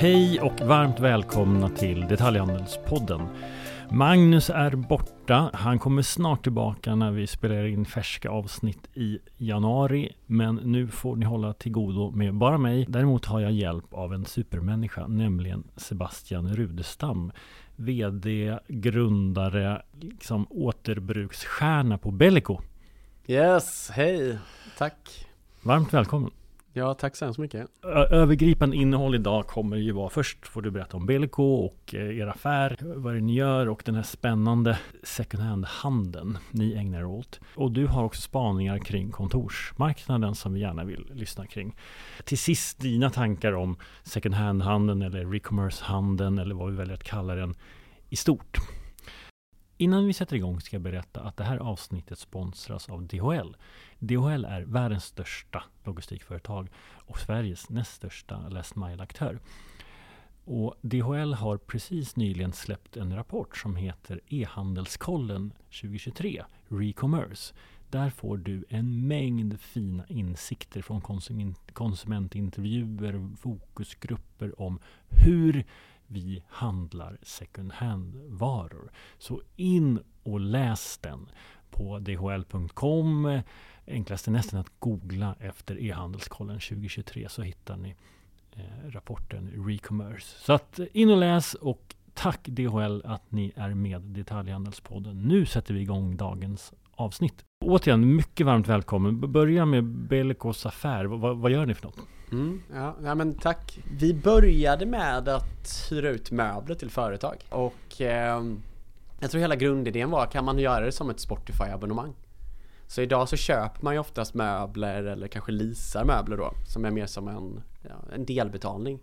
Hej och varmt välkomna till Detaljhandelspodden. Magnus är borta. Han kommer snart tillbaka när vi spelar in färska avsnitt i januari. Men nu får ni hålla till godo med bara mig. Däremot har jag hjälp av en supermänniska, nämligen Sebastian Rudestam. VD, grundare, liksom återbruksstjärna på Bellico. Yes, hej, tack. Varmt välkommen. Ja, tack så hemskt mycket. Övergripande innehåll idag kommer ju vara först får du berätta om Belko och eh, er affär, vad det ni gör och den här spännande second hand-handeln ni ägnar er åt. Och du har också spaningar kring kontorsmarknaden som vi gärna vill lyssna kring. Till sist dina tankar om second hand-handeln eller recommerce-handeln eller vad vi väljer att kalla den i stort. Innan vi sätter igång ska jag berätta att det här avsnittet sponsras av DHL. DHL är världens största logistikföretag och Sveriges näst största last mile-aktör. Och DHL har precis nyligen släppt en rapport som heter E-handelskollen 2023, Recommerce. Där får du en mängd fina insikter från konsument, konsumentintervjuer, fokusgrupper om hur vi handlar second hand-varor. Så in och läs den på dhl.com. Enklast är nästan att googla efter e-handelskollen 2023 så hittar ni eh, rapporten Recommerce. Så att eh, in och läs och tack DHL att ni är med Detaljhandelspodden. Nu sätter vi igång dagens avsnitt. Återigen, mycket varmt välkommen. Börja med Bellicos affär. V vad gör ni för något? Mm, ja, ja, men tack. Vi började med att hyra ut möbler till företag och eh, jag tror hela grundidén var, kan man göra det som ett Spotify-abonnemang? Så idag så köper man ju oftast möbler eller kanske leasar möbler då som är mer som en, ja, en delbetalning.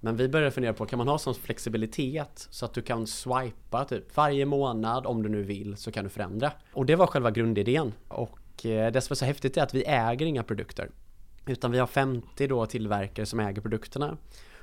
Men vi började fundera på, kan man ha sån flexibilitet så att du kan swipa typ varje månad om du nu vill så kan du förändra. Och det var själva grundidén. Och eh, det som är så häftigt är att vi äger inga produkter. Utan vi har 50 då tillverkare som äger produkterna.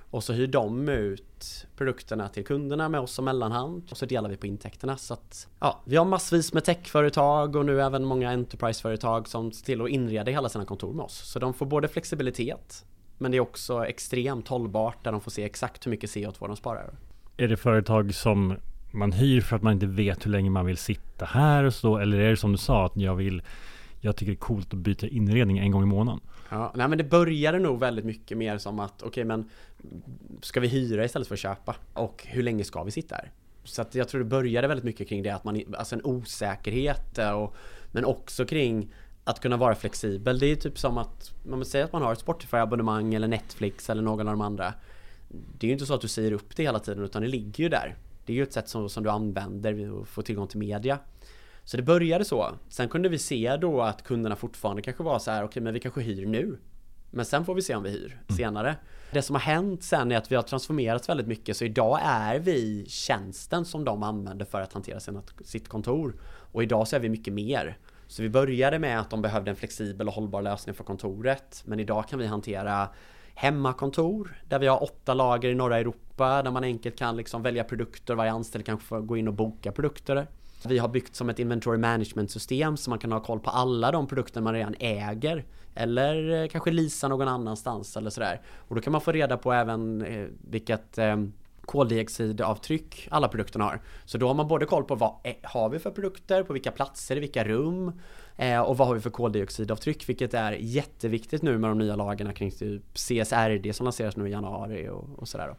Och så hyr de ut produkterna till kunderna med oss som mellanhand och så delar vi på intäkterna. Så att, ja, vi har massvis med techföretag och nu även många enterpriseföretag som ser till att inreda hela sina kontor med oss. Så de får både flexibilitet men det är också extremt hållbart där de får se exakt hur mycket CO2 de sparar. Är det företag som man hyr för att man inte vet hur länge man vill sitta här och så? Eller är det som du sa att jag vill jag tycker det är coolt att byta inredning en gång i månaden. Ja, nej men det började nog väldigt mycket mer som att okej okay, men ska vi hyra istället för att köpa? Och hur länge ska vi sitta här? Så att jag tror det började väldigt mycket kring det att man, alltså en osäkerhet eh, och men också kring att kunna vara flexibel. Det är typ som att man säger att man har ett Spotify-abonnemang eller Netflix eller någon av de andra. Det är ju inte så att du säger upp det hela tiden utan det ligger ju där. Det är ju ett sätt som, som du använder för att få tillgång till media. Så det började så. Sen kunde vi se då att kunderna fortfarande kanske var så här, okej okay, men vi kanske hyr nu. Men sen får vi se om vi hyr mm. senare. Det som har hänt sen är att vi har transformerats väldigt mycket så idag är vi tjänsten som de använder för att hantera sina, sitt kontor. Och idag så är vi mycket mer. Så vi började med att de behövde en flexibel och hållbar lösning för kontoret. Men idag kan vi hantera hemmakontor där vi har åtta lager i norra Europa där man enkelt kan liksom välja produkter. Varje anställd kan gå in och boka produkter. Vi har byggt som ett inventory management system så man kan ha koll på alla de produkter man redan äger. Eller eh, kanske lisa någon annanstans eller sådär. Och då kan man få reda på även eh, vilket eh, koldioxidavtryck alla produkterna har. Så då har man både koll på vad har vi för produkter, på vilka platser, i vilka rum och vad har vi för koldioxidavtryck vilket är jätteviktigt nu med de nya lagarna kring typ CSRD som lanseras nu i januari och, och sådär.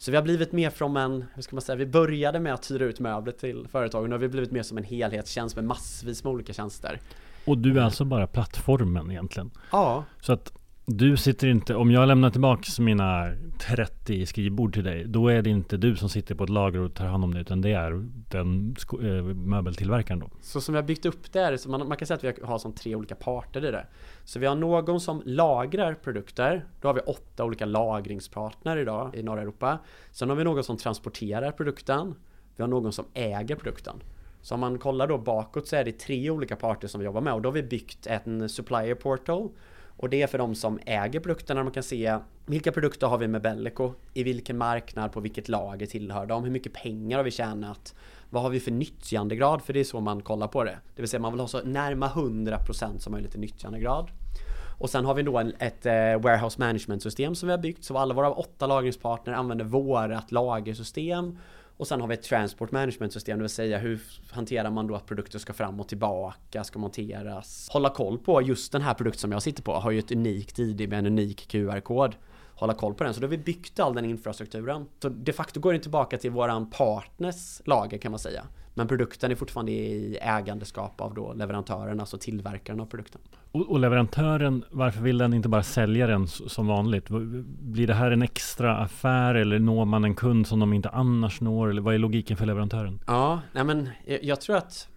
Så vi har blivit mer från en, hur ska man säga, vi började med att hyra ut möbler till företagen och nu har vi blivit mer som en helhetstjänst med massvis med olika tjänster. Och du är alltså bara plattformen egentligen? Ja. Så att du sitter inte, om jag lämnar tillbaka mina 30 skrivbord till dig, då är det inte du som sitter på ett lager och tar hand om det, utan det är den äh, möbeltillverkaren då? Så som vi har byggt upp det, här, så man, man kan säga att vi har som tre olika parter i det. Så vi har någon som lagrar produkter, då har vi åtta olika lagringspartner idag i norra Europa. Sen har vi någon som transporterar produkten, vi har någon som äger produkten. Så om man kollar då bakåt så är det tre olika parter som vi jobbar med och då har vi byggt en supplier portal och det är för de som äger produkterna. Man kan se vilka produkter har vi med Bellico? I vilken marknad? På vilket lager tillhör de? Hur mycket pengar har vi tjänat? Vad har vi för nyttjandegrad? För det är så man kollar på det. Det vill säga man vill ha så närma 100% som möjligt i nyttjandegrad. Och sen har vi då en, ett eh, warehouse management system som vi har byggt så alla våra åtta lagringspartner använder vårat lagersystem och sen har vi ett transport management system, det vill säga hur hanterar man då att produkter ska fram och tillbaka, ska monteras. Hålla koll på just den här produkten som jag sitter på har ju ett unikt ID med en unik QR-kod. Hålla koll på den, så då har vi byggt all den infrastrukturen. Så de facto går den tillbaka till våran partners lager kan man säga. Men produkten är fortfarande i ägandeskap av då leverantören, alltså tillverkaren av produkten. Och, och, leverantören, varför vill den inte bara sälja den som vanligt? Blir det här en extra affär eller når man en kund som de inte annars når? Eller vad är logiken för leverantören? Ja, nej men jag tror att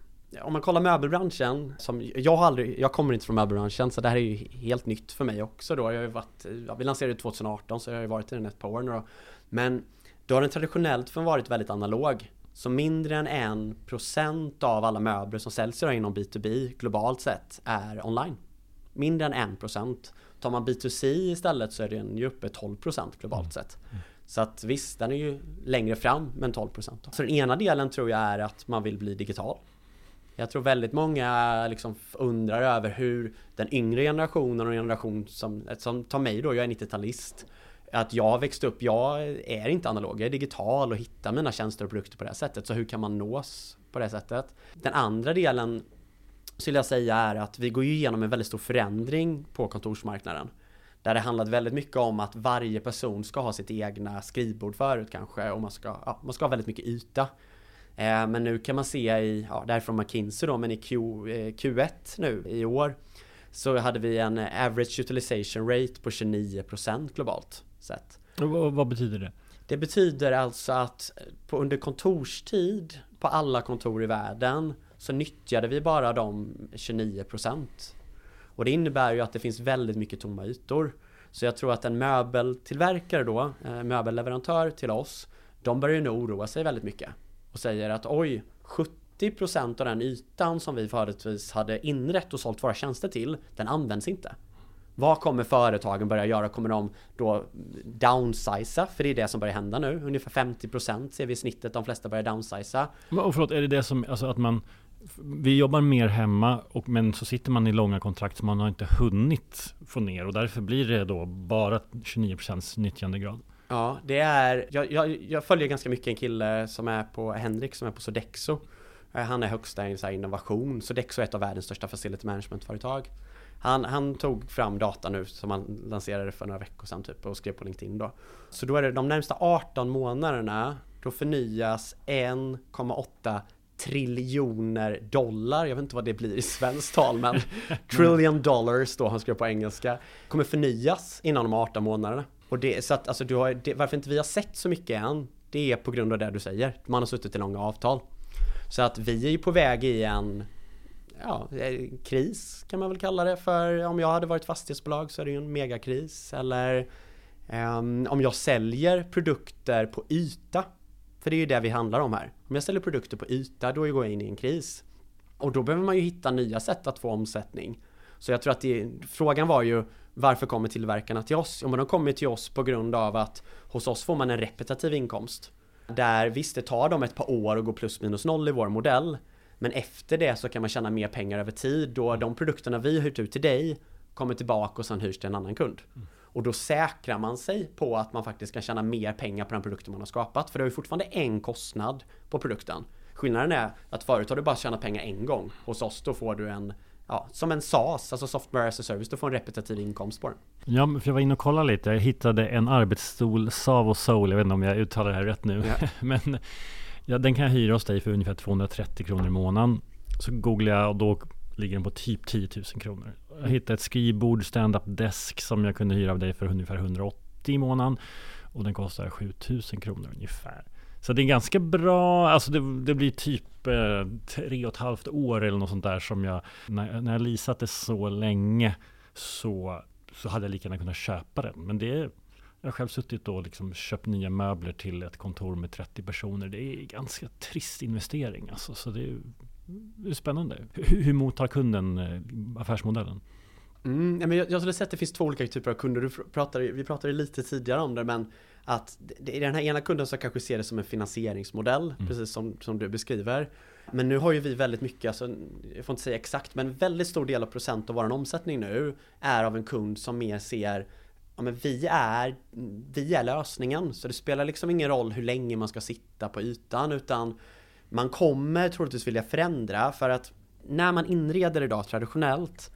om man kollar möbelbranschen, som jag har aldrig, jag kommer inte från möbelbranschen så det här är ju helt nytt för mig också då. Jag har varit, ja, vi lanserade 2018 så jag har ju varit i den ett par år nu då. Men då har den traditionellt varit väldigt analog. Så mindre än en procent av alla möbler som säljs idag inom B2B globalt sett är online. Mindre än en procent. Tar man B2C istället så är den ju uppe 12 procent globalt mm. sett. Så att visst, den är ju längre fram men 12 procent. Så den ena delen tror jag är att man vill bli digital. Jag tror väldigt många liksom undrar över hur den yngre generationen och en generation som, som tar mig då, jag är 90-talist att jag har växt upp, jag är inte analog, jag är digital och hittar mina tjänster och produkter på det här sättet. Så hur kan man nås på det sättet? Den andra delen skulle jag säga är att vi går ju igenom en väldigt stor förändring på kontorsmarknaden. Där det handlat väldigt mycket om att varje person ska ha sitt egna skrivbord förut kanske och man ska, ja, man ska ha väldigt mycket yta. Eh, men nu kan man se i, ja det här är från McKinsey då, men i Q, eh, Q1 nu i år så hade vi en average utilization rate på 29% globalt sett. Och vad betyder det? Det betyder alltså att på, under kontorstid på alla kontor i världen så nyttjade vi bara de 29% och det innebär ju att det finns väldigt mycket tomma ytor. Så jag tror att en möbeltillverkare då, eh, möbelleverantör till oss, de börjar nu oroa sig väldigt mycket och säger att oj, 70% av den ytan som vi förutvis hade inrett och sålt våra tjänster till, den används inte. Vad kommer företagen börja göra? Kommer de då downsiza? För det är det som börjar hända nu. Ungefär 50% ser vi i snittet. De flesta börjar downsiza. Och förlåt, är det det som, alltså att man vi jobbar mer hemma, och, men så sitter man i långa kontrakt som man har inte hunnit få ner och därför blir det då bara 29% nyttjandegrad. Ja, det är, jag, jag, jag, följer ganska mycket en kille som är på, Henrik som är på Sodexo. Eh, han är högsta i innovation. Sodexo är ett av världens största facility management-företag. Han, han, tog fram data nu som han lanserade för några veckor sedan typ och skrev på LinkedIn då. Så då är det de närmsta 18 månaderna då förnyas 1,8 triljoner dollar, jag vet inte vad det blir i svenskt tal men trillion dollars då han skrev på engelska kommer förnyas inom de 18 månaderna. Och det, så att alltså du har, det, varför inte vi har sett så mycket än det är på grund av det du säger. Man har suttit i långa avtal. Så att vi är ju på väg i en ja, kris kan man väl kalla det för. Om jag hade varit fastighetsbolag så är det ju en megakris. Eller um, om jag säljer produkter på yta. För det är ju det vi handlar om här. Om jag säljer produkter på yta då går jag in i en kris. Och då behöver man ju hitta nya sätt att få omsättning. Så jag tror att det, frågan var ju varför kommer tillverkarna till oss? Jo men de kommer till oss på grund av att hos oss får man en repetitiv inkomst. Där visst det tar dem ett par år att gå plus minus noll i vår modell. Men efter det så kan man tjäna mer pengar över tid då de produkterna vi har hyrt ut till dig kommer tillbaka och sen hyrs till en annan kund. Mm. Och då säkrar man sig på att man faktiskt kan tjäna mer pengar på den produkten man har skapat. För det är ju fortfarande en kostnad på produkten. Skillnaden är att förut har du bara tjänat pengar en gång. Hos oss då får du en Ja, som en SaaS, alltså Software as a Service, du får en repetitiv inkomst på den. Ja, för jag var inne och kollade lite. Jag hittade en arbetsstol, Savo Soul, jag vet inte om jag uttalar det här rätt nu. Ja. Men Ja, den kan jag hyra hos dig för ungefär 230 kronor i månaden. Så googlar jag och då ligger den på typ 10 000 kronor. Jag hittade ett skrivbord, stand-up desk som jag kunde hyra av dig för ungefär 180 i månaden. Och den kostar 7 000 kronor ungefär. Så det är ganska bra, alltså det, det blir typ eh, tre och ett halvt år eller något sånt där som jag, när, när jag leasat det så länge så, så hade jag lika gärna kunnat köpa den. Men det jag har själv suttit och liksom köpt nya möbler till ett kontor med 30 personer. Det är ganska trist investering alltså. Så det är, det är spännande. Hur, hur mottar kunden eh, affärsmodellen? Mm, men jag, jag skulle säga att det finns två olika typer av kunder. Du pratade, vi pratade lite tidigare om det, men att det är den här ena kunden som kanske ser det som en finansieringsmodell, mm. precis som, som du beskriver. Men nu har ju vi väldigt mycket, alltså, jag får inte säga exakt, men väldigt stor del av procent av vår omsättning nu är av en kund som mer ser Ja men vi är, vi är lösningen, så det spelar liksom ingen roll hur länge man ska sitta på ytan utan man kommer troligtvis vilja förändra för att när man inreder idag traditionellt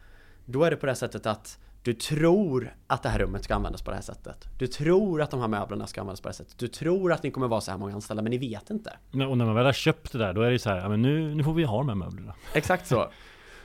då är det på det sättet att du tror att det här rummet ska användas på det här sättet. Du tror att de här möblerna ska användas på det här sättet. Du tror att ni kommer vara så här många anställda, men ni vet inte. Och när man väl har köpt det där, då är det så här, ja men nu, nu får vi ha de här möblerna. Exakt så.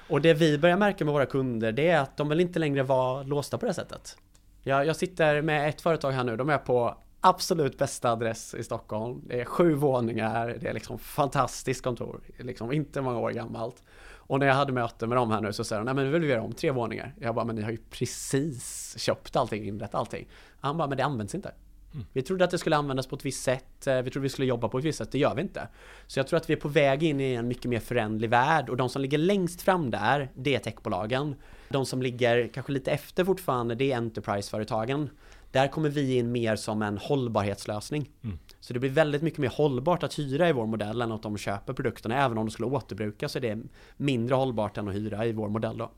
Och det vi börjar märka med våra kunder, det är att de vill inte längre vara låsta på det sättet. Jag, jag sitter med ett företag här nu, de är på absolut bästa adress i Stockholm. Det är sju våningar, det är liksom fantastiskt kontor, liksom inte många år gammalt. Och när jag hade möte med dem här nu så sa de, nej men nu vill vi göra om tre våningar. Jag bara, men ni har ju precis köpt allting, inrett allting. Han bara, men det används inte. Mm. Vi trodde att det skulle användas på ett visst sätt, eh, vi trodde vi skulle jobba på ett visst sätt, det gör vi inte. Så jag tror att vi är på väg in i en mycket mer förändlig värld och de som ligger längst fram där, det är techbolagen. De som ligger kanske lite efter fortfarande, det är Enterprise-företagen. Där kommer vi in mer som en hållbarhetslösning. Mm. Så det blir väldigt mycket mer hållbart att hyra i vår modell än att de köper produkterna. Även om de skulle återbrukas så är det mindre hållbart än att hyra i vår modell då.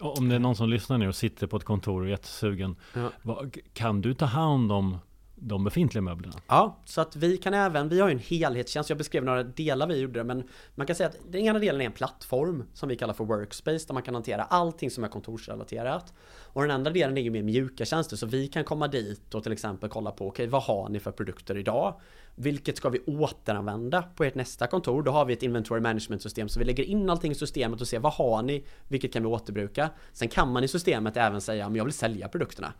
Om det är någon som lyssnar nu och sitter på ett kontor och är jättesugen. Ja. Kan du ta hand om de befintliga möblerna. Ja, så att vi kan även, vi har ju en helhetstjänst, jag beskrev några delar vi gjorde men man kan säga att den ena delen är en plattform som vi kallar för Workspace där man kan hantera allting som är kontorsrelaterat. Och den andra delen är ju mer mjuka tjänster så vi kan komma dit och till exempel kolla på okej, okay, vad har ni för produkter idag? Vilket ska vi återanvända på ert nästa kontor? Då har vi ett inventory management system så vi lägger in allting i systemet och ser vad har ni? Vilket kan vi återbruka? Sen kan man i systemet även säga om jag vill sälja produkterna.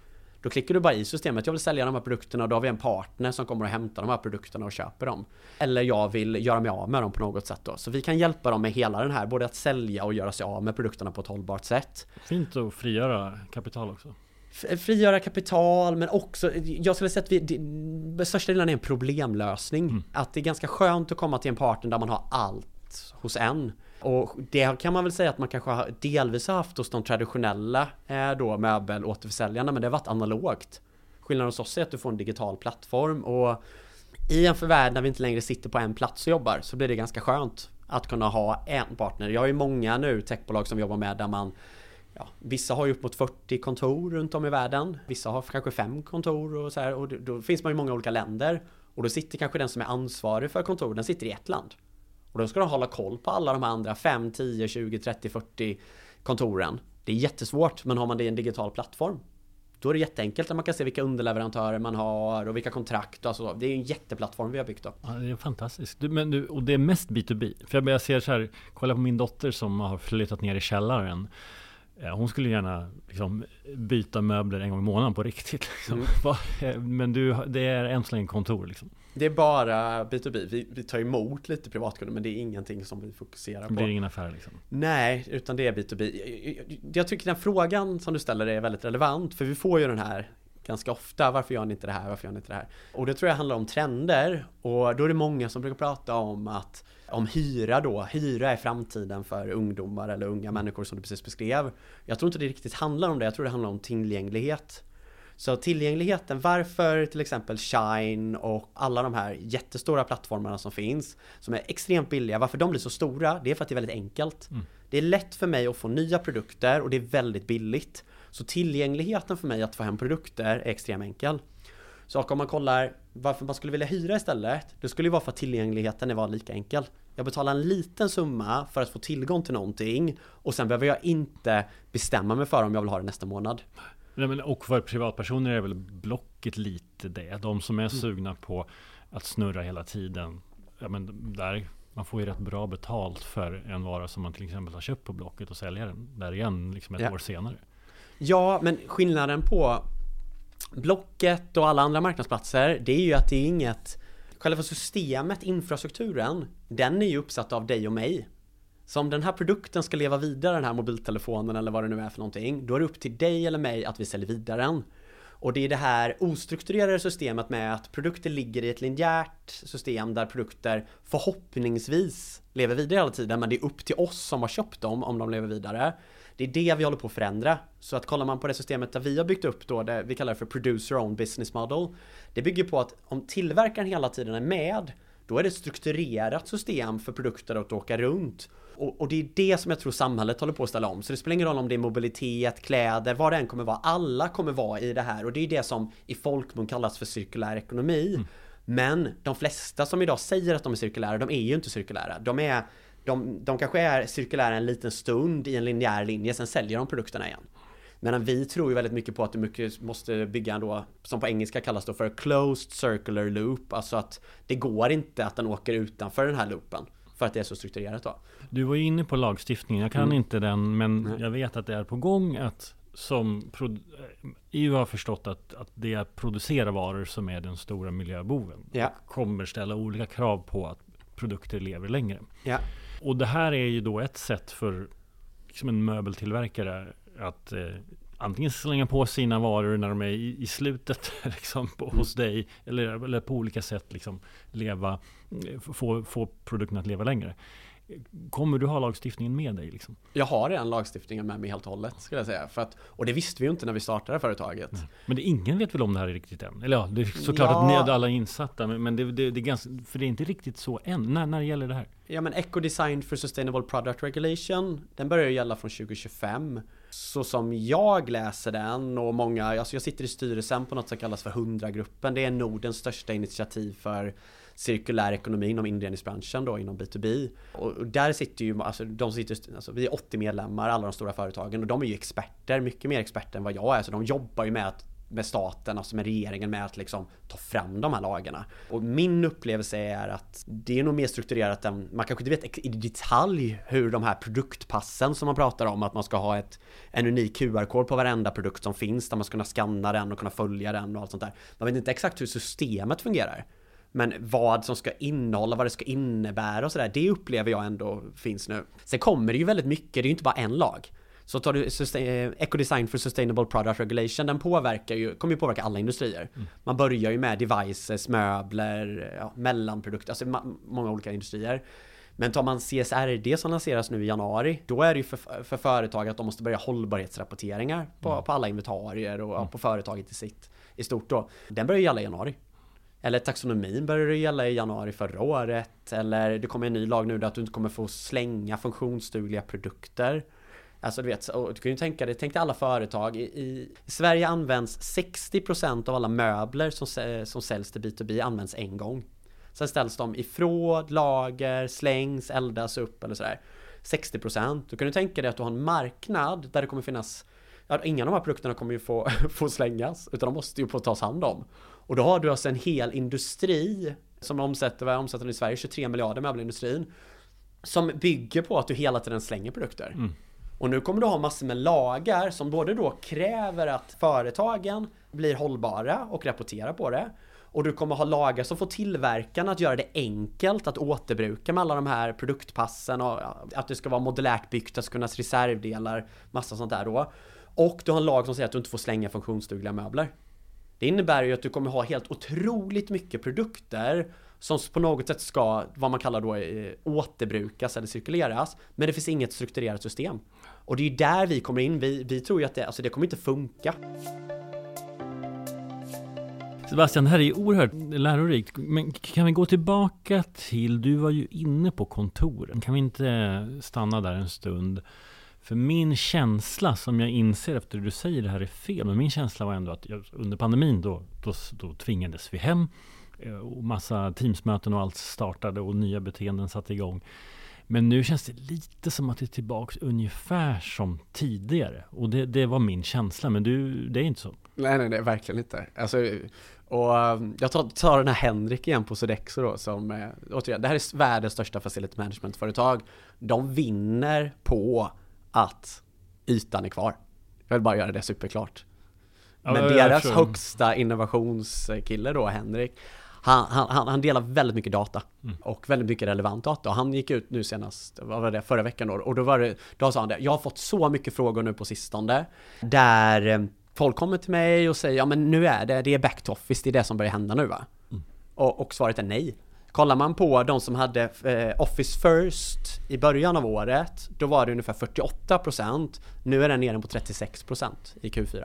Då klickar du bara i systemet, jag vill sälja de här produkterna och då har vi en partner som kommer och hämtar de här produkterna och köper dem. Eller jag vill göra mig av med dem på något sätt då. Så vi kan hjälpa dem med hela den här, både att sälja och göra sig av med produkterna på ett hållbart sätt. Fint att frigöra kapital också. Frigöra kapital men också, jag skulle säga att vi, det, största delen är en problemlösning. Mm. Att det är ganska skönt att komma till en partner där man har allt hos en. Och det kan man väl säga att man kanske har delvis haft hos de traditionella eh, då möbelåterförsäljarna men det har varit analogt. Skillnaden hos oss är att du får en digital plattform och i en förvärld där vi inte längre sitter på en plats och jobbar så blir det ganska skönt att kunna ha en partner. Jag har ju många nu techbolag som jobbar med där man Ja, vissa har ju upp mot 40 kontor runt om i världen. Vissa har kanske fem kontor och så här och då, då finns man i många olika länder. Och då sitter kanske den som är ansvarig för kontor, den sitter i ett land. Och då ska de hålla koll på alla de andra 5, 10, 20, 30, 40 kontoren. Det är jättesvårt, men har man det i en digital plattform då är det jätteenkelt att man kan se vilka underleverantörer man har och vilka kontrakt och så. Det är en jätteplattform vi har byggt upp. Ja, det är fantastiskt. Du, men du, och det är mest B2B. För jag ser så här, kolla på min dotter som har flyttat ner i källaren. Hon skulle gärna liksom, byta möbler en gång i månaden på riktigt. Liksom. Mm. Men du, det är än så länge kontor liksom. Det är bara B2B. Vi, vi tar emot lite privatkunder men det är ingenting som vi fokuserar på. Det blir ingen affär liksom? Nej, utan det är B2B. Jag tycker den frågan som du ställer är väldigt relevant för vi får ju den här ganska ofta. Varför gör ni inte det här? Varför gör ni inte det här? Och det tror jag handlar om trender och då är det många som brukar prata om att om hyra då, hyra är framtiden för ungdomar eller unga människor som du precis beskrev. Jag tror inte det riktigt handlar om det, jag tror det handlar om tillgänglighet. Så tillgängligheten, varför till exempel Shine och alla de här jättestora plattformarna som finns, som är extremt billiga, varför de blir så stora, det är för att det är väldigt enkelt. Mm. Det är lätt för mig att få nya produkter och det är väldigt billigt. Så tillgängligheten för mig att få hem produkter är extremt enkel. Så om man kollar varför man skulle vilja hyra istället, det skulle ju vara för att tillgängligheten var lika enkel. Jag betalar en liten summa för att få tillgång till någonting och sen behöver jag inte bestämma mig för om jag vill ha det nästa månad. Nej, men och för privatpersoner är väl Blocket lite det. De som är mm. sugna på att snurra hela tiden. Ja, men där, man får ju rätt bra betalt för en vara som man till exempel har köpt på Blocket och säljer den där igen liksom ett ja. år senare. Ja, men skillnaden på Blocket och alla andra marknadsplatser det är ju att det är inget Själva systemet, infrastrukturen, den är ju uppsatt av dig och mig. Så om den här produkten ska leva vidare, den här mobiltelefonen eller vad det nu är för någonting, då är det upp till dig eller mig att vi säljer vidare den. Och det är det här ostrukturerade systemet med att produkter ligger i ett linjärt system där produkter förhoppningsvis lever vidare hela tiden men det är upp till oss som har köpt dem om de lever vidare. Det är det vi håller på att förändra. Så att kollar man på det systemet där vi har byggt upp då, det vi kallar för producer own business model. Det bygger på att om tillverkaren hela tiden är med då är det ett strukturerat system för produkter att åka runt. Och, och, det är det som jag tror samhället håller på att ställa om. Så det spelar ingen roll om det är mobilitet, kläder, vad det än kommer vara. Alla kommer vara i det här och det är det som i folkmun kallas för cirkulär ekonomi. Mm. Men de flesta som idag säger att de är cirkulära, de är ju inte cirkulära. De är de, de kanske är cirkulära en liten stund i en linjär linje, sen säljer de produkterna igen. Medan vi tror ju väldigt mycket på att du mycket måste bygga en då, som på engelska kallas då för closed circular loop, alltså att det går inte att den åker utanför den här loopen. För att det är så strukturerat då. Du var ju inne på lagstiftningen, jag kan mm. inte den, men mm. jag vet att det är på gång att som EU har förstått att, att det är att producera varor som är den stora miljöboven. Ja. Kommer ställa olika krav på att produkter lever längre. Ja. Och det här är ju då ett sätt för liksom en möbeltillverkare att eh, antingen slänga på sina varor när de är i, i slutet liksom, på, mm. hos dig eller, eller på olika sätt liksom, leva, få, få produkten att leva längre. Kommer du ha lagstiftningen med dig? Liksom? Jag har redan lagstiftningen med mig helt och hållet, skulle jag säga. För att, och det visste vi ju inte när vi startade företaget. Nej. Men det, ingen vet väl om det här riktigt än? Eller ja, det är såklart ja. att ni alla är insatta, men, men det, det, det, är ganska, för det är inte riktigt så än. När, när gäller det här? Ja, men Eco Design for Sustainable Product Regulation, den börjar ju gälla från 2025. Så som jag läser den och många, alltså jag sitter i styrelsen på något som kallas för 100-gruppen. Det är Nordens största initiativ för cirkulär ekonomi inom inredningsbranschen då inom B2B. Och där sitter ju, alltså de sitter, alltså vi är 80 medlemmar, alla de stora företagen och de är ju experter, mycket mer experter än vad jag är. Så de jobbar ju med att med staten, alltså med regeringen med att liksom ta fram de här lagarna. Och min upplevelse är att det är nog mer strukturerat än, man kanske inte vet i detalj hur de här produktpassen som man pratar om, att man ska ha ett, en unik QR-kod på varenda produkt som finns, där man ska kunna scanna den och kunna följa den och allt sånt där. Man vet inte exakt hur systemet fungerar. Men vad som ska innehålla, vad det ska innebära och sådär, det upplever jag ändå finns nu. Sen kommer det ju väldigt mycket, det är ju inte bara en lag. Så tar du eh, Eco Design for Sustainable Product Regulation, den påverkar ju, kommer ju påverka alla industrier. Mm. Man börjar ju med devices, möbler, ja, mellanprodukter, alltså många olika industrier. Men tar man CSRD som lanseras nu i januari, då är det ju för, för företag att de måste börja hållbarhetsrapporteringar på, mm. på alla inventarier och mm. på företaget i sitt i stort då. Den börjar gälla i januari. Eller taxonomin började gälla i januari förra året. Eller det kommer en ny lag nu där att du inte kommer få slänga funktionsdugliga produkter. Alltså du vet, och du kan ju tänka dig, tänk dig alla företag. I, i Sverige används 60% av alla möbler som, som säljs till B2B används en gång. Sen ställs de i fråd, lager, slängs, eldas upp eller sådär. 60% Då kan du tänka dig att du har en marknad där det kommer finnas Ja, inga av de här produkterna kommer ju få, få slängas utan de måste ju få tas hand om. Och då har du alltså en hel industri som omsätter, vad omsätter i Sverige? 23 miljarder möbelindustrin. Som bygger på att du hela tiden slänger produkter. Mm. Och nu kommer du ha massor med lagar som både då kräver att företagen blir hållbara och rapporterar på det. Och du kommer ha lagar som får tillverkarna att göra det enkelt att återbruka med alla de här produktpassen och att det ska vara modulärt byggt, att det ska kunna reservdelar, massa sånt där då. Och du har en lag som säger att du inte får slänga funktionsdugliga möbler. Det innebär ju att du kommer ha helt otroligt mycket produkter som på något sätt ska, vad man kallar då, eh, återbrukas eller cirkuleras. Men det finns inget strukturerat system. Och det är ju där vi kommer in. Vi, vi tror ju att det, alltså det kommer inte funka. Sebastian, det här är oerhört lärorikt. Men kan vi gå tillbaka till, du var ju inne på kontoren. Kan vi inte stanna där en stund? För min känsla, som jag inser efter att du säger det här är fel, men min känsla var ändå att under pandemin då, då, då tvingades vi hem. Eh, och massa Teamsmöten och allt startade och nya beteenden satte igång. Men nu känns det lite som att det är tillbaks ungefär som tidigare. Och det, det var min känsla, men du, det är inte så. Nej, nej, nej, verkligen inte. Alltså, och um, jag tar, tar den här Henrik igen på Sodexo då, som, eh, återigen, det här är världens största facility management-företag. De vinner på att ytan är kvar. Jag vill bara göra det superklart. Men ja, deras högsta innovationskille då, Henrik, han, han, han delar väldigt mycket data mm. och väldigt mycket relevant data. Och han gick ut nu senast, vad var det, förra veckan då, och då var det, då sa han det, jag har fått så mycket frågor nu på sistone, där eh, folk kommer till mig och säger, ja men nu är det, det är back to office, det är det som börjar hända nu va? Mm. Och, och svaret är nej. Kollar man på de som hade eh, Office First i början av året, då var det ungefär 48%. Nu är den nere på 36% i Q4.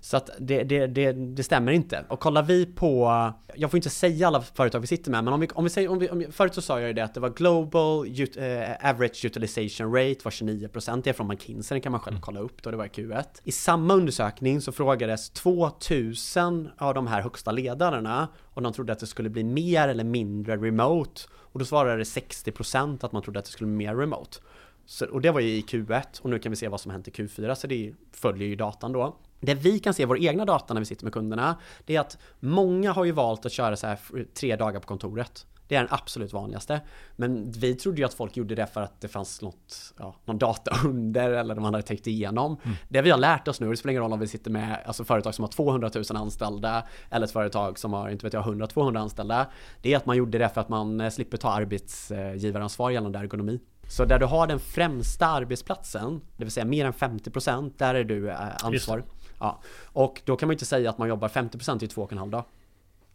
Så att det, det, det, det, stämmer inte. Och kollar vi på, jag får inte säga alla företag vi sitter med, men om vi, om vi säger, om vi, om, förut så sa jag ju det att det var Global ut, eh, Average Utilization Rate var 29%, det är från McKinsey, den kan man själv mm. kolla upp då, det var i Q1. I samma undersökning så frågades 2000 av de här högsta ledarna om de trodde att det skulle bli mer eller mindre remote. Och då svarade 60% att man trodde att det skulle bli mer remote. Så, och det var ju i Q1 och nu kan vi se vad som hänt i Q4 så det följer ju datan då. Det vi kan se i vår egna data när vi sitter med kunderna, det är att många har ju valt att köra så här tre dagar på kontoret. Det är den absolut vanligaste. Men vi trodde ju att folk gjorde det för att det fanns något, ja, någon data under eller de hade täckt igenom. Mm. Det vi har lärt oss nu, det spelar ingen roll om vi sitter med alltså företag som har 200 000 anställda eller ett företag som har, inte vet jag, 100-200 anställda. Det är att man gjorde det för att man eh, slipper ta arbetsgivaransvar gällande ergonomi. Så där du har den främsta arbetsplatsen, det vill säga mer än 50%, där är du eh, ansvarig. Ja. Och då kan man inte säga att man jobbar 50% i två och en halv dag.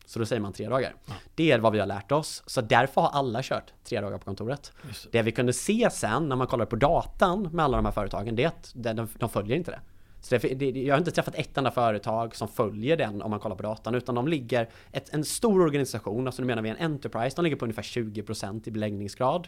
Så då säger man tre dagar. Ja. Det är vad vi har lärt oss. Så därför har alla kört tre dagar på kontoret. Det. det. vi kunde se sen när man kollar på datan med alla de här företagen, det är att de, de följer inte det. Så det, det, jag har inte träffat ett enda företag som följer den om man kollar på datan, utan de ligger, ett, en stor organisation, alltså nu menar vi en Enterprise, de ligger på ungefär 20% i beläggningsgrad.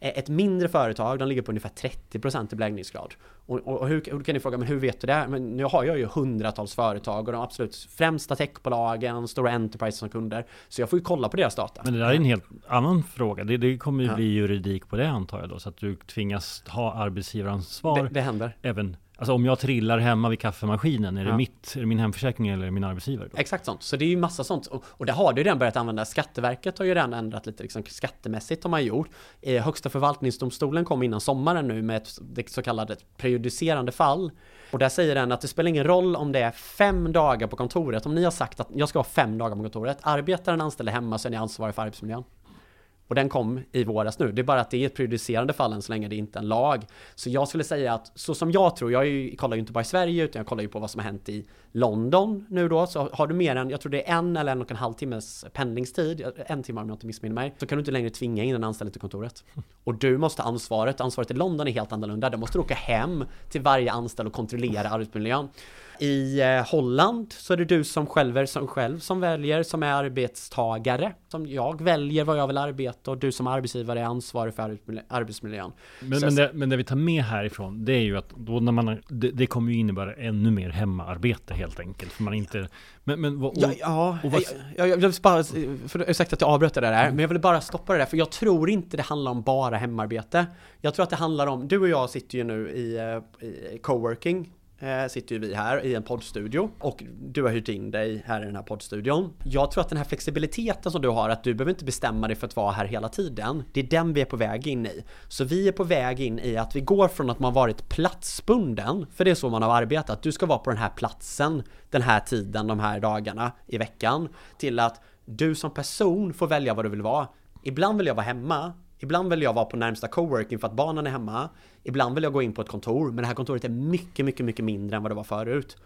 Eh, ett mindre företag, de ligger på ungefär 30% i beläggningsgrad. Och, och, och hur, hur, kan ni fråga, men hur vet du det? Men nu har jag ju hundratals företag och de absolut främsta techbolagen, stora Enterprise som kunder. Så jag får ju kolla på deras data. Men det där är en helt annan fråga. Det, det kommer ju ja. bli juridik på det antar jag då, så att du tvingas ha arbetsgivaransvar. Det, det händer. Även Alltså om jag trillar hemma vid kaffemaskinen, är, ja. det, mitt, är det min hemförsäkring eller min arbetsgivare? Då? Exakt sånt. Så det är ju massa sånt. Och, och det har du redan börjat använda. Skatteverket har ju redan ändrat lite liksom, skattemässigt har man gjort. Eh, Högsta förvaltningsdomstolen kom innan sommaren nu med ett det så kallade prejudicerande fall. Och där säger den att det spelar ingen roll om det är fem dagar på kontoret. Om ni har sagt att jag ska ha fem dagar på kontoret. Arbetar en anställd hemma så är ni ansvariga för arbetsmiljön. Och den kom i våras nu. Det är bara att det är ett prejudicerande fall än så länge det är inte är en lag. Så jag skulle säga att så som jag tror, jag ju, kollar ju inte bara i Sverige utan jag kollar ju på vad som har hänt i London nu då. Så har du mer än, jag tror det är en eller en och en halv timmes pendlingstid, en timme om jag inte missminner mig, så kan du inte längre tvinga in en anställd till kontoret. Och du måste ha ansvaret. Ansvaret i London är helt annorlunda. Där måste du åka hem till varje anställd och kontrollera arbetsmiljön. I eh, Holland så är det du som själv, som själv som väljer som är arbetstagare. Som jag väljer vad jag vill arbeta och du som arbetsgivare är ansvarig för arbetsmiljön. Men, men, det, men det vi tar med härifrån det är ju att då när man, det, det kommer ju innebära ännu mer hemarbete helt enkelt. För man inte, men, men, och, ja, ja och vad... jag, jag, vill bara, för sagt att jag avbröt det där, mm. men jag vill bara stoppa det där, för jag tror inte det handlar om bara hemarbete. Jag tror att det handlar om, du och jag sitter ju nu i, eh, i coworking eh, sitter ju vi här i en poddstudio och du har hyrt in dig här i den här poddstudion. Jag tror att den här flexibiliteten som du har, att du behöver inte bestämma dig för att vara här hela tiden. Det är den vi är på väg in i. Så vi är på väg in i att vi går från att man varit platsbunden, för det är så man har arbetat. Du ska vara på den här platsen den här tiden, de här dagarna i veckan, till att du som person får välja vad du vill vara. Ibland vill jag vara hemma, Ibland vill jag vara på närmsta coworking för att barnen är hemma. Ibland vill jag gå in på ett kontor, men det här kontoret är mycket, mycket, mycket mindre än vad det var förut.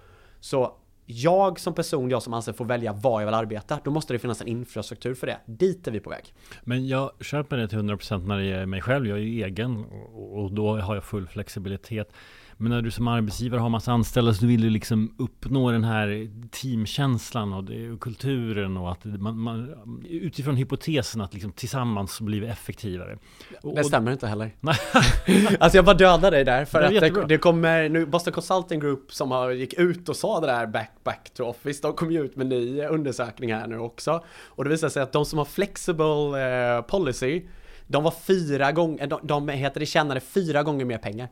Så jag som person, jag som anställd, får välja var jag vill arbeta, då måste det finnas en infrastruktur för det. Dit är vi på väg. Men jag köper det till 100% när det är mig själv. Jag är ju egen och då har jag full flexibilitet. Men när du som arbetsgivare har massa anställda så vill du liksom uppnå den här teamkänslan och, det, och kulturen och att man, man, utifrån hypotesen att liksom tillsammans så blir vi effektivare. Och, det stämmer inte heller. alltså jag bara dödar dig där för det att det, det, kommer nu Boston Consulting Group som har gick ut och sa det där back, back to office. De kom ju ut med ny undersökning här nu också. Och det visar sig att de som har flexible eh, policy de var fyra gånger, de, de heter det tjänade fyra gånger mer pengar.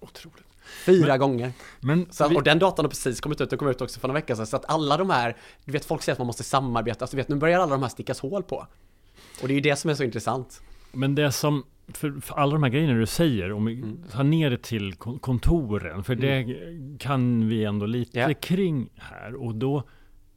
Otroligt. Fyra men, gånger. Men så, vi... Och den datan har precis kommit ut, den kom ut också för några veckor sedan. Så att alla de här, du vet folk säger att man måste samarbeta, alltså, du vet nu börjar alla de här stickas hål på. Och det är ju det som är så intressant. Men det som, för, för alla de här grejerna du säger, om vi mm. tar ner det till kontoren, för mm. det kan vi ändå lite yeah. kring här. Och då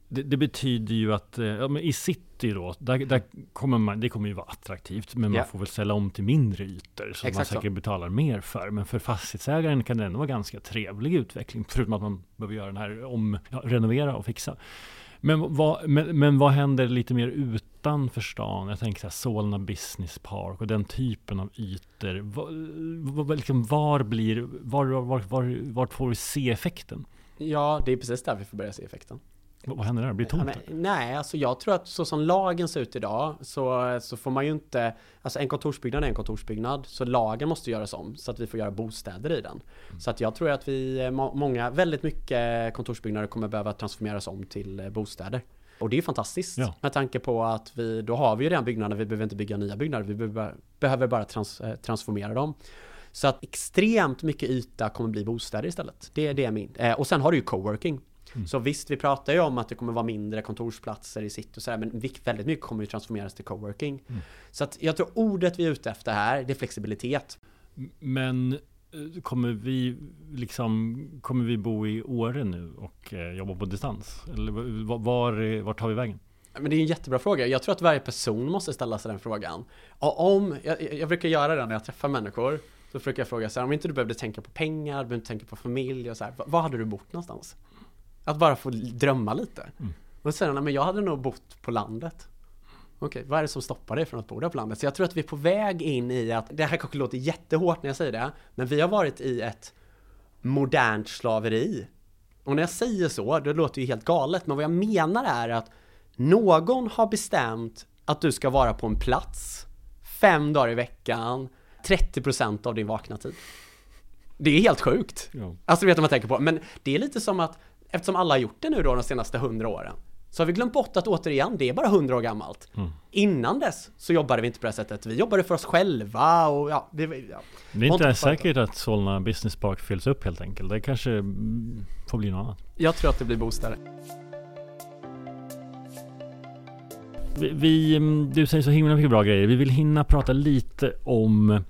det, det, betyder ju att eh, ja, i city då, där, där, kommer man, det kommer ju vara attraktivt, men yeah. man får väl ställa om till mindre ytor som man säkert så. betalar mer för. Men för fastighetsägaren kan det ändå vara ganska trevlig utveckling, förutom att man behöver göra den här om, ja, renovera och fixa. Men vad, men, men vad händer lite mer utanför stan? Jag tänker så här, Solna Business Park och den typen av ytor. Var, var, liksom var blir, var, var, var, var får vi se effekten? Ja, det är precis där vi får börja se effekten. Vad händer där? Blir det tomt? Ja, men, nej, alltså jag tror att så som lagen ser ut idag så, så får man ju inte, alltså en kontorsbyggnad är en kontorsbyggnad, så lagen måste göras om så att vi får göra bostäder i den. Mm. Så att jag tror att vi, många, väldigt mycket kontorsbyggnader kommer behöva transformeras om till eh, bostäder. Och det är ju fantastiskt ja. med tanke på att vi, då har vi ju redan byggnader, vi behöver inte bygga nya byggnader, vi behöver, behöver bara trans, eh, transformera dem. Så att extremt mycket yta kommer bli bostäder istället. Det, det är min. Eh, och sen har du ju coworking. Mm. Så visst, vi pratar ju om att det kommer vara mindre kontorsplatser i city och sådär, men väldigt mycket kommer ju transformeras till coworking. Mm. Så att jag tror ordet vi är ute efter här, det är flexibilitet. Men eh, kommer vi liksom, kommer vi bo i Åre nu och eh, jobba på distans? Eller var, var, tar vi vägen? Men det är en jättebra fråga. Jag tror att varje person måste ställa sig den frågan. Och om, jag, jag brukar göra det när jag träffar människor. Så försöker jag fråga så här, om inte du behövde tänka på pengar, du behövde tänka på familj och så här, var hade du bott någonstans? Att bara få drömma lite. Mm. Och sen, men jag hade nog bott på landet. Okej, vad är det som stoppar dig från att bo där på landet? Så jag tror att vi är på väg in i att, det här kanske låter jättehårt när jag säger det, men vi har varit i ett modernt slaveri. Och när jag säger så, det låter ju helt galet, men vad jag menar är att någon har bestämt att du ska vara på en plats fem dagar i veckan, 30% av din vakna tid. Det är helt sjukt. Ja. Alltså du vet vad man tänker på. Men det är lite som att eftersom alla har gjort det nu då de senaste hundra åren så har vi glömt bort att återigen, det är bara hundra år gammalt. Mm. Innan dess så jobbade vi inte på det sättet. Vi jobbade för oss själva och ja, det, ja. det är inte säkert att Solna Business Park fylls upp helt enkelt. Det kanske får bli något annat. Jag tror att det blir bostäder. Vi, vi, du säger så himla mycket bra grejer. Vi vill hinna prata lite om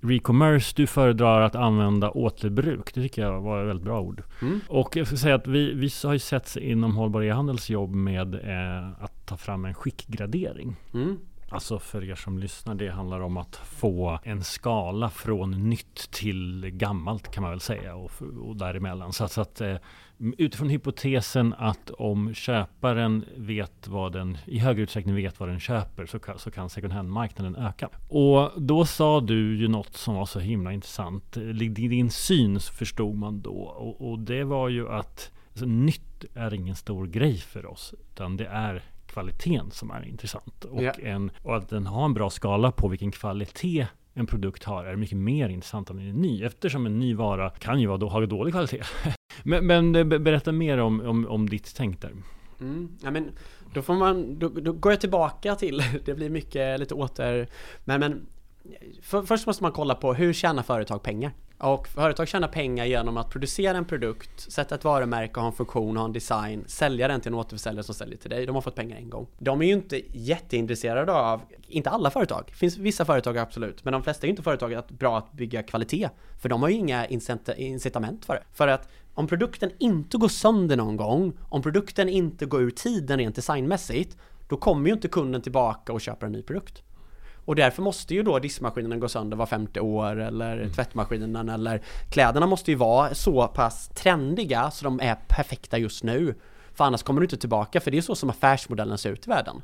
Recommerce, du föredrar att använda återbruk. Det tycker jag var ett väldigt bra ord. Mm. Och jag ska säga att vi, vi har ju sett inom hållbar e-handels jobb med eh, att ta fram en skickgradering. Mm. Alltså för er som lyssnar, det handlar om att få en skala från nytt till gammalt kan man väl säga och, och däremellan. Så, så att eh, utifrån hypotesen att om köparen vet vad den i högre utsträckning vet vad den köper så kan, så kan second hand-marknaden öka. Och då sa du ju något som var så himla intressant. I din syn förstod man då och, och det var ju att alltså, nytt är ingen stor grej för oss utan det är kvaliteten som är intressant. Och, ja. en, och att den har en bra skala på vilken kvalitet en produkt har är mycket mer intressant än en ny eftersom en ny vara kan ju vara, ha dålig kvalitet. men, men, eh, berätta mer om, om, om ditt tänk där. Mm, ja, men då får man, då, då, går jag tillbaka till, det blir mycket lite åter, men, men för, först måste man kolla på hur tjänar företag pengar? Och företag tjänar pengar genom att producera en produkt, sätta ett varumärke, ha en funktion, ha en design, sälja den till en återförsäljare som säljer till dig. De har fått pengar en gång. De är ju inte jätteintresserade av, inte alla företag, det finns vissa företag absolut, men de flesta är ju inte företag att bra att bygga kvalitet. För de har ju inga incitament för det. För att om produkten inte går sönder någon gång, om produkten inte går ur tiden rent designmässigt, då kommer ju inte kunden tillbaka och köper en ny produkt. Och därför måste ju då diskmaskinen gå sönder var femte år eller mm. tvättmaskinen eller kläderna måste ju vara så pass trendiga så de är perfekta just nu. För annars kommer du inte tillbaka, för det är så som affärsmodellen ser ut i världen.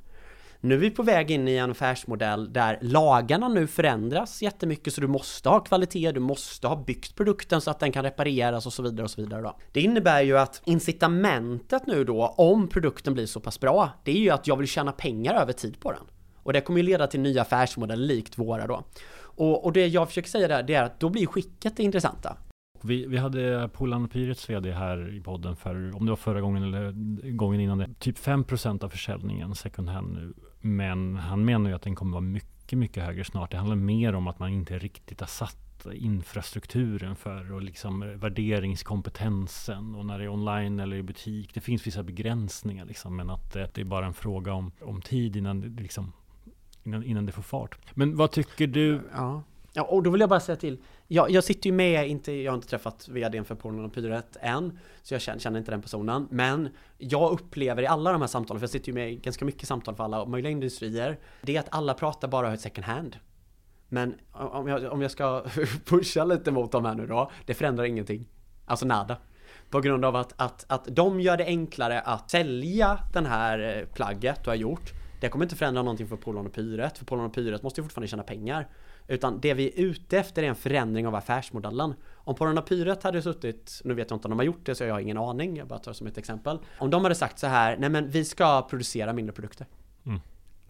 Nu är vi på väg in i en affärsmodell där lagarna nu förändras jättemycket så du måste ha kvalitet, du måste ha byggt produkten så att den kan repareras och så vidare och så vidare då. Det innebär ju att incitamentet nu då, om produkten blir så pass bra, det är ju att jag vill tjäna pengar över tid på den. Och det kommer ju leda till nya affärsmodeller likt våra då. Och, och det jag försöker säga där, det är att då blir skicket det intressanta. Vi, vi hade Polan Pyrets VD här i podden för, om det var förra gången eller gången innan det, typ 5% av försäljningen second hand nu. Men han menar ju att den kommer vara mycket, mycket högre snart. Det handlar mer om att man inte riktigt har satt infrastrukturen för och liksom värderingskompetensen och när det är online eller i butik. Det finns vissa begränsningar liksom, men att det, det är bara en fråga om, om tid innan det liksom innan, innan det får fart. Men vad tycker du? Ja. Ja, och då vill jag bara säga till. Jag, jag sitter ju med, inte, jag har inte träffat vdn för Polen och Pyret än, så jag känner, känner, inte den personen. Men jag upplever i alla de här samtalen, för jag sitter ju med i ganska mycket samtal för alla möjliga industrier, det är att alla pratar bara second hand. Men om jag, om jag ska pusha lite mot dem här nu då, det förändrar ingenting. Alltså nada. På grund av att, att, att de gör det enklare att sälja den här eh, plagget du har gjort det kommer inte förändra någonting för Polon och Pyret, för Polon och Pyret måste ju fortfarande tjäna pengar. Utan det vi är ute efter är en förändring av affärsmodellen. Om Pornopyret hade suttit, nu vet jag inte om de har gjort det så jag har ingen aning, jag bara tar det som ett exempel. Om de hade sagt så här, nej men vi ska producera mindre produkter. Mm.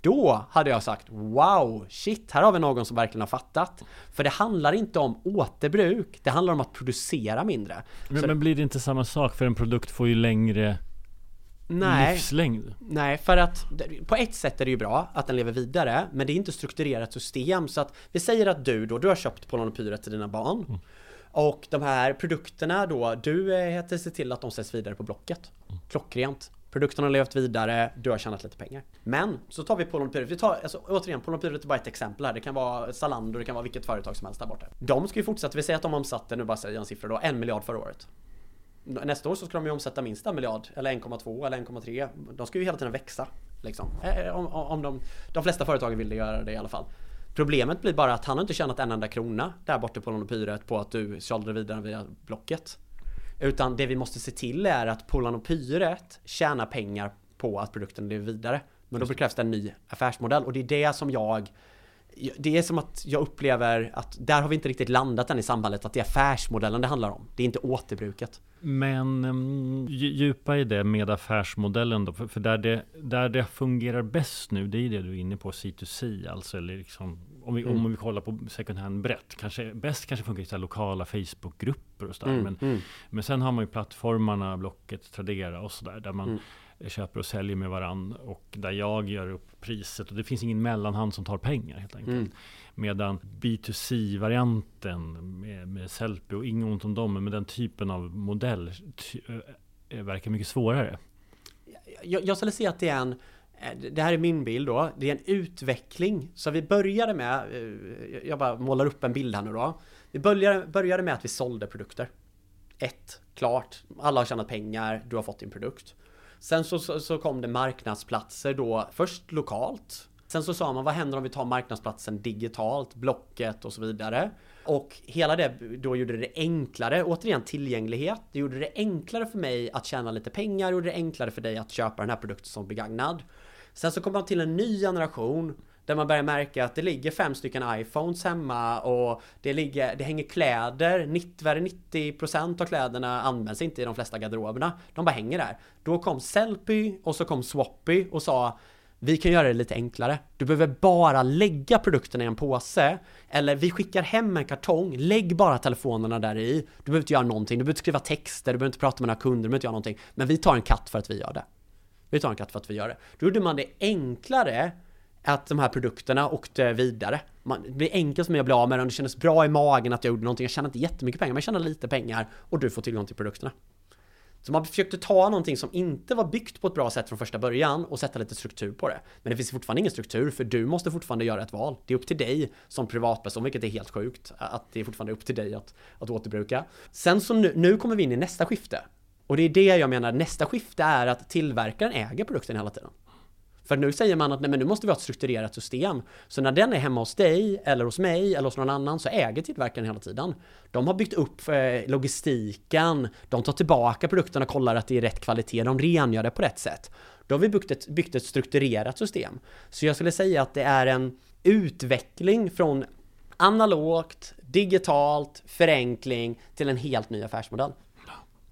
Då hade jag sagt wow, shit, här har vi någon som verkligen har fattat. För det handlar inte om återbruk, det handlar om att producera mindre. Men, Så- men blir det inte samma sak? För en produkt får ju längre Nej, livslängd. nej, för att på ett sätt är det ju bra att den lever vidare, men det är inte strukturerat system. Så att vi säger att du då, du har köpt Polonopyret till dina barn. Och de här produkterna då, du eh, heter se till att de säljs vidare på Blocket. Klockrent. Produkten har levt vidare, du har tjänat lite pengar. Men så tar vi Polonopyret, vi tar, alltså, återigen Polonopyret är bara ett exempel här. Det kan vara Zalando, det kan vara vilket företag som helst där borta. De ska ju fortsätta, vi säger att de omsatte, nu bara säger jag en siffra då, en miljard förra året. Nästa år så ska de ju omsätta minst en miljard, eller 1,2 eller 1,3. De ska ju hela tiden växa. Liksom. Eh, Om, om de, de flesta företagen vill göra det i alla fall. Problemet blir bara att han har inte tjänat en enda krona där borta på Polonopyret på att du sålde vidare via Blocket. Utan det vi måste se till är att Polonopyret tjänar pengar på att produkten lever vidare. Men då krävs det en ny affärsmodell och det är det som jag det är som att jag upplever att där har vi inte riktigt landat än i samhället att det är affärsmodellen det handlar om. Det är inte återbruket. Men um, djupa i det med affärsmodellen då. För, för där, det, där det fungerar bäst nu, det är det du är inne på, C2C. Alltså, eller liksom, om, vi, Mm. om vi kollar på second hand brett. Kanske, bäst kanske funkar i så lokala Facebookgrupper och sådär. Mm, Men, mm. men sen har man ju plattformarna, Blocket, Tradera och sådär. Där man Mm. Köper och säljer med varann. Och där jag gör upp priset. Och det finns ingen mellanhand som tar pengar helt enkelt. Mm. Medan B2C-varianten med, med Sellpy och inget ont om dem, men med den typen av modell ty, äh, verkar mycket svårare. jag, jag skulle säga att det är en eh, det här är min bild då. Det är en utveckling. Så vi började med, jag bara målar upp en bild här nu då. Vi började, började med att vi sålde produkter. Ett, klart. Alla har tjänat pengar, du har fått din produkt. Sen så, så, så kom det marknadsplatser då, först lokalt. Sen så sa man, vad händer om vi tar marknadsplatsen digitalt, Blocket och så vidare. Och hela det då gjorde det enklare, återigen tillgänglighet. Det gjorde det enklare för mig att tjäna lite pengar, gjorde det enklare för dig att köpa den här produkten som begagnad. Sen så kom man till en ny generation där man börjar märka att det ligger fem stycken iPhones hemma och det, ligger, det hänger kläder, 90, 90% av kläderna används inte i de flesta garderoberna. De bara hänger där. Då kom Sellpy och så kom Swappy och sa vi kan göra det lite enklare. Du behöver bara lägga produkterna i en påse. Eller vi skickar hem en kartong. Lägg bara telefonerna där i. Du behöver inte göra någonting. Du behöver inte skriva texter. Du behöver inte prata med några kunder. Du behöver inte göra någonting. Men vi tar en katt för att vi gör det. Vi tar en katt för att vi gör det. Då gjorde man det enklare att de här produkterna åkte vidare. Man, det blir enkelt för mig att bli av med dem. Det kändes bra i magen att jag gjorde någonting. Jag tjänade inte jättemycket pengar, men jag tjänade lite pengar och du får tillgång till produkterna. Så man försökte ta någonting som inte var byggt på ett bra sätt från första början och sätta lite struktur på det. Men det finns fortfarande ingen struktur för du måste fortfarande göra ett val. Det är upp till dig som privatperson, vilket är helt sjukt. Att det är fortfarande upp till dig att, att återbruka. Sen så nu, nu kommer vi in i nästa skifte. Och det är det jag menar, nästa skifte är att tillverkaren äger produkten hela tiden. För nu säger man att nej, men nu måste vi ha ett strukturerat system. Så när den är hemma hos dig, eller hos mig, eller hos någon annan så äger tillverkaren hela tiden. De har byggt upp eh, logistiken, de tar tillbaka produkterna och kollar att det är rätt kvalitet, de rengör det på rätt sätt. Då har vi byggt ett, byggt ett strukturerat system. Så jag skulle säga att det är en utveckling från analogt, digitalt, förenkling till en helt ny affärsmodell.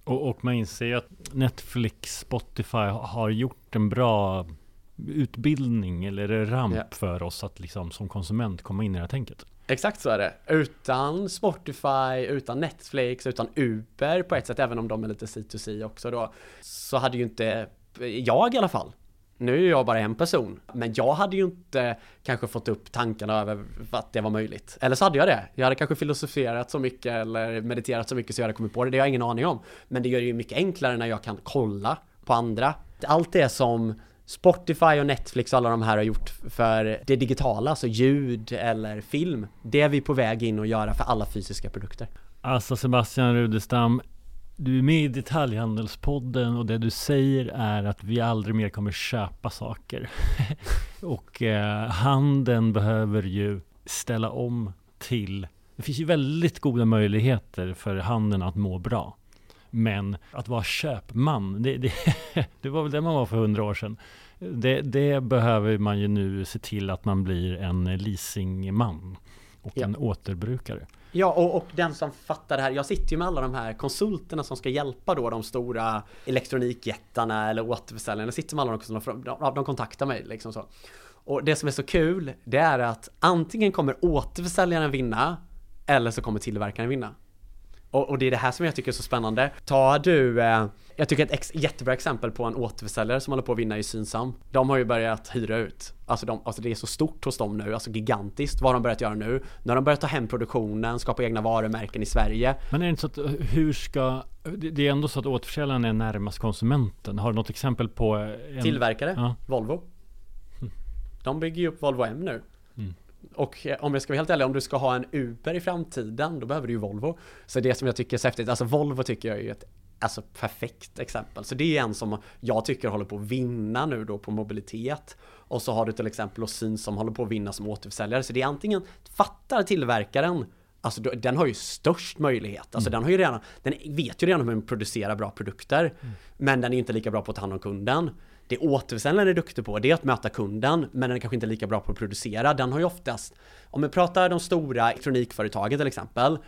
Och, och man inser ju att Netflix, Spotify har gjort en bra utbildning eller ramp Ja. för oss att liksom som konsument komma in i det här tänket. Exakt så är det. Utan Spotify, utan Netflix, utan Uber på ett sätt, även om de är lite C2C också då, så hade ju inte jag i alla fall. Nu är jag bara en person, men jag hade ju inte kanske fått upp tankarna över att det var möjligt. Eller så hade jag det. Jag hade kanske filosoferat så mycket eller mediterat så mycket så jag hade kommit på det. Det har jag ingen aning om. Men det gör det ju mycket enklare när jag kan kolla på andra. Allt det som Spotify och Netflix och alla de här har gjort för det digitala, alltså ljud eller film. Det är vi på väg in och göra för alla fysiska produkter. Alltså Sebastian Rudestam, du är med i Detaljhandelspodden och det du säger är att vi aldrig mer kommer köpa saker. och eh, handeln behöver ju ställa om till det finns ju väldigt goda möjligheter för handeln att må bra. Men att vara köpman, det, det, det var väl det man var för hundra år sedan. Det, det behöver man ju nu se till att man blir en leasingman. och Ja. en återbrukare. Ja, och, och den som fattar det här, jag sitter ju med alla de här konsulterna som ska hjälpa då de stora elektronikjättarna eller återförsäljarna, jag sitter med alla de, som de, de kontaktar mig liksom så. Och det som är så kul, det är att antingen kommer återförsäljaren vinna, eller så kommer tillverkaren vinna. Och, och det är det här som jag tycker är så spännande. Tar du, eh, jag tycker ett ex, jättebra exempel på en återförsäljare som håller på att vinna i Synsam. De har ju börjat hyra ut. Alltså, de, alltså det är så stort hos dem nu, alltså gigantiskt vad de börjat göra nu. Nu har de börjat ta hem produktionen, skapa egna varumärken i Sverige. Men är det inte så att hur ska det är ändå så att återförsäljaren är närmast konsumenten. Har du något exempel på eh, en, Tillverkare, Ja. Volvo. De bygger ju upp Volvo M nu. Mm. Och eh, om jag ska vara helt ärlig, om du ska ha en Uber i framtiden, då behöver du ju Volvo. Så det som jag tycker är så häftigt, alltså Volvo tycker jag är ju ett alltså perfekt exempel. Så det är en som jag tycker håller på att vinna nu då på mobilitet. Och så har du till exempel Osin som håller på att vinna som återförsäljare. Så det är antingen, fattar tillverkaren Alltså den har ju störst möjlighet. Alltså den har ju redan, den vet ju redan hur man producerar bra produkter. Men den är inte lika bra på att ta hand om kunden. Det återförsäljaren är duktig på, det är att möta kunden, men den är kanske inte lika bra på att producera. Den har ju oftast, om vi pratar de stora elektronikföretagen till exempel,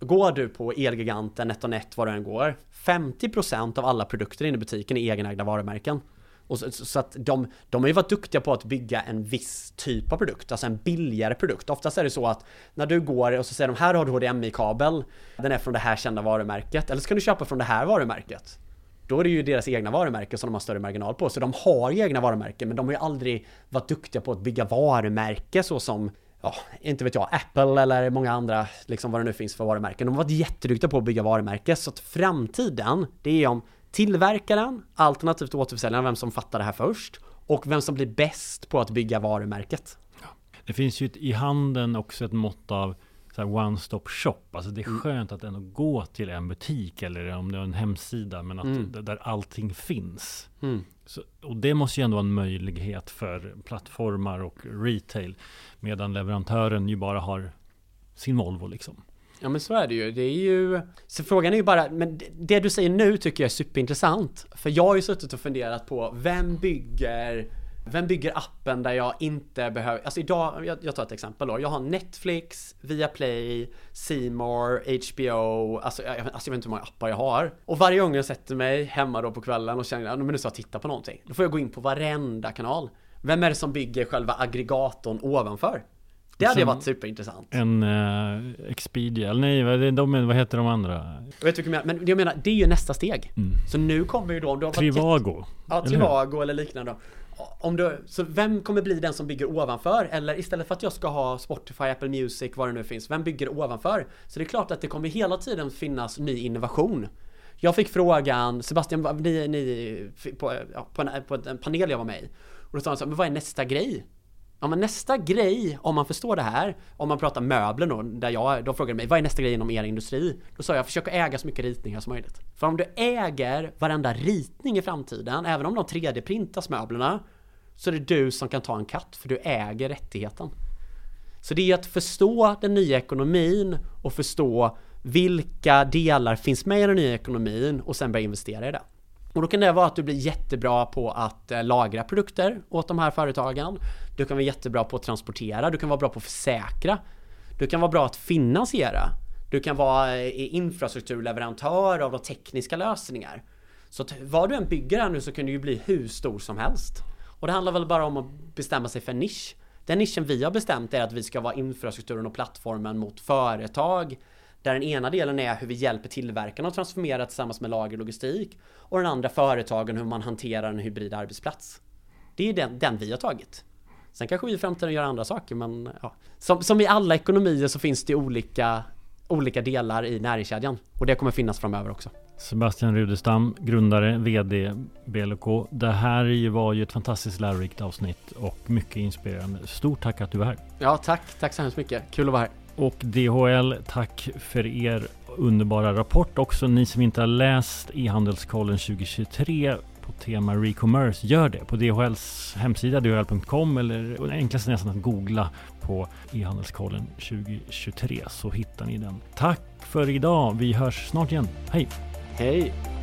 Går du på Elgiganten, NetOnNet, var du än går, 50% av alla produkter inne i butiken är egenägda varumärken. Och så, så att de, de har ju varit duktiga på att bygga en viss typ av produkt, alltså en billigare produkt. Oftast är det så att när du går och så säger de här har du HDMI-kabel, den är från det här kända varumärket, eller så kan du köpa från det här varumärket. Då är det ju deras egna varumärken som de har större marginal på. Så de har ju egna varumärken, men de har ju aldrig varit duktiga på att bygga varumärke så som Ja, inte vet jag, Apple eller många andra, liksom vad det nu finns för varumärken. De har varit jätteduktiga på att bygga varumärke, så att framtiden, det är om tillverkaren, alternativt återförsäljaren, vem som fattar det här först, och vem som blir bäst på att bygga varumärket. Det finns ju ett- i handeln också ett mått av så one stop shop. Alltså det är Mm. skönt att ändå gå till en butik eller om det är en hemsida men att Mm. där allting finns. Mm. Så, och det måste ju ändå vara en möjlighet för plattformar och retail. Medan leverantören ju bara har sin Volvo liksom. Ja men så är det ju. Det är ju... Så frågan är ju bara, men det- det du säger nu tycker jag är superintressant. För jag har ju suttit och funderat på, vem bygger vem bygger appen där jag inte behöver, alltså idag, jag, jag tar ett exempel då. Jag har Netflix, Viaplay, More, HBO, alltså jag, alltså jag vet inte hur många appar jag har. Och varje gång jag sätter mig hemma då på kvällen och känner, men nu ska jag titta på någonting. Då får jag gå in på varenda kanal. Vem är det som bygger själva aggregatorn ovanför? Det hade ju varit superintressant. En uh, Expedia, eller nej, vad, är de, vad heter de andra? Jag vet menar? Men jag menar, det är ju nästa steg. Mm. Så nu kommer ju då, Trivago. Ja, eller Trivago eller liknande. Om du, så vem kommer bli den som bygger ovanför? Eller istället för att jag ska ha Spotify, Apple Music, vad det nu finns, vem bygger ovanför? Så det är klart att det kommer hela tiden finnas ny innovation. Jag fick frågan, Sebastian, ni, ni på, ja, på, en, på en panel jag var med i. Och då sa han så här, men vad är nästa grej? Ja men nästa grej, om man förstår det här, om man pratar möbler då, där jag, de frågade mig vad är nästa grej inom er industri? Då sa jag försök att äga så mycket ritningar som möjligt. För om du äger varenda ritning i framtiden, även om de 3D-printas möblerna, så är det du som kan ta en katt, för du äger rättigheten. Så det är att förstå den nya ekonomin och förstå vilka delar finns med i den nya ekonomin och sen börja investera i det. Och då kan det vara att du blir jättebra på att eh, lagra produkter åt de här företagen. Du kan vara jättebra på att transportera, du kan vara bra på att försäkra. Du kan vara bra att finansiera. Du kan vara eh, infrastrukturleverantör av de tekniska lösningar. Så att vad du än bygger här nu så kan du ju bli hur stor som helst. Och det handlar väl bara om att bestämma sig för en nisch. Den nischen vi har bestämt är att vi ska vara infrastrukturen och plattformen mot företag. Där den ena delen är hur vi hjälper tillverkarna att transformera tillsammans med lager och logistik. Och den andra företagen hur man hanterar en hybrid arbetsplats. Det är den, den vi har tagit. Sen kanske vi i framtiden gör andra saker men ja. Som, som i alla ekonomier så finns det olika, olika delar i näringskedjan. Och det kommer finnas framöver också. Sebastian Rudestam, grundare, VD BLK. Det här var ju ett fantastiskt lärorikt avsnitt och mycket inspirerande. Stort tack att du var här. Ja tack, tack så hemskt mycket. Kul att vara här. Och DHL, tack för er underbara rapport också. Ni som inte har läst e-handelskollen 2023 på tema Recommerce, gör det på DHLs hemsida dhl.com eller enklast nästan att googla på e-handelskollen 2023 så hittar ni den. Tack för idag. Vi hörs snart igen. Hej! Hej!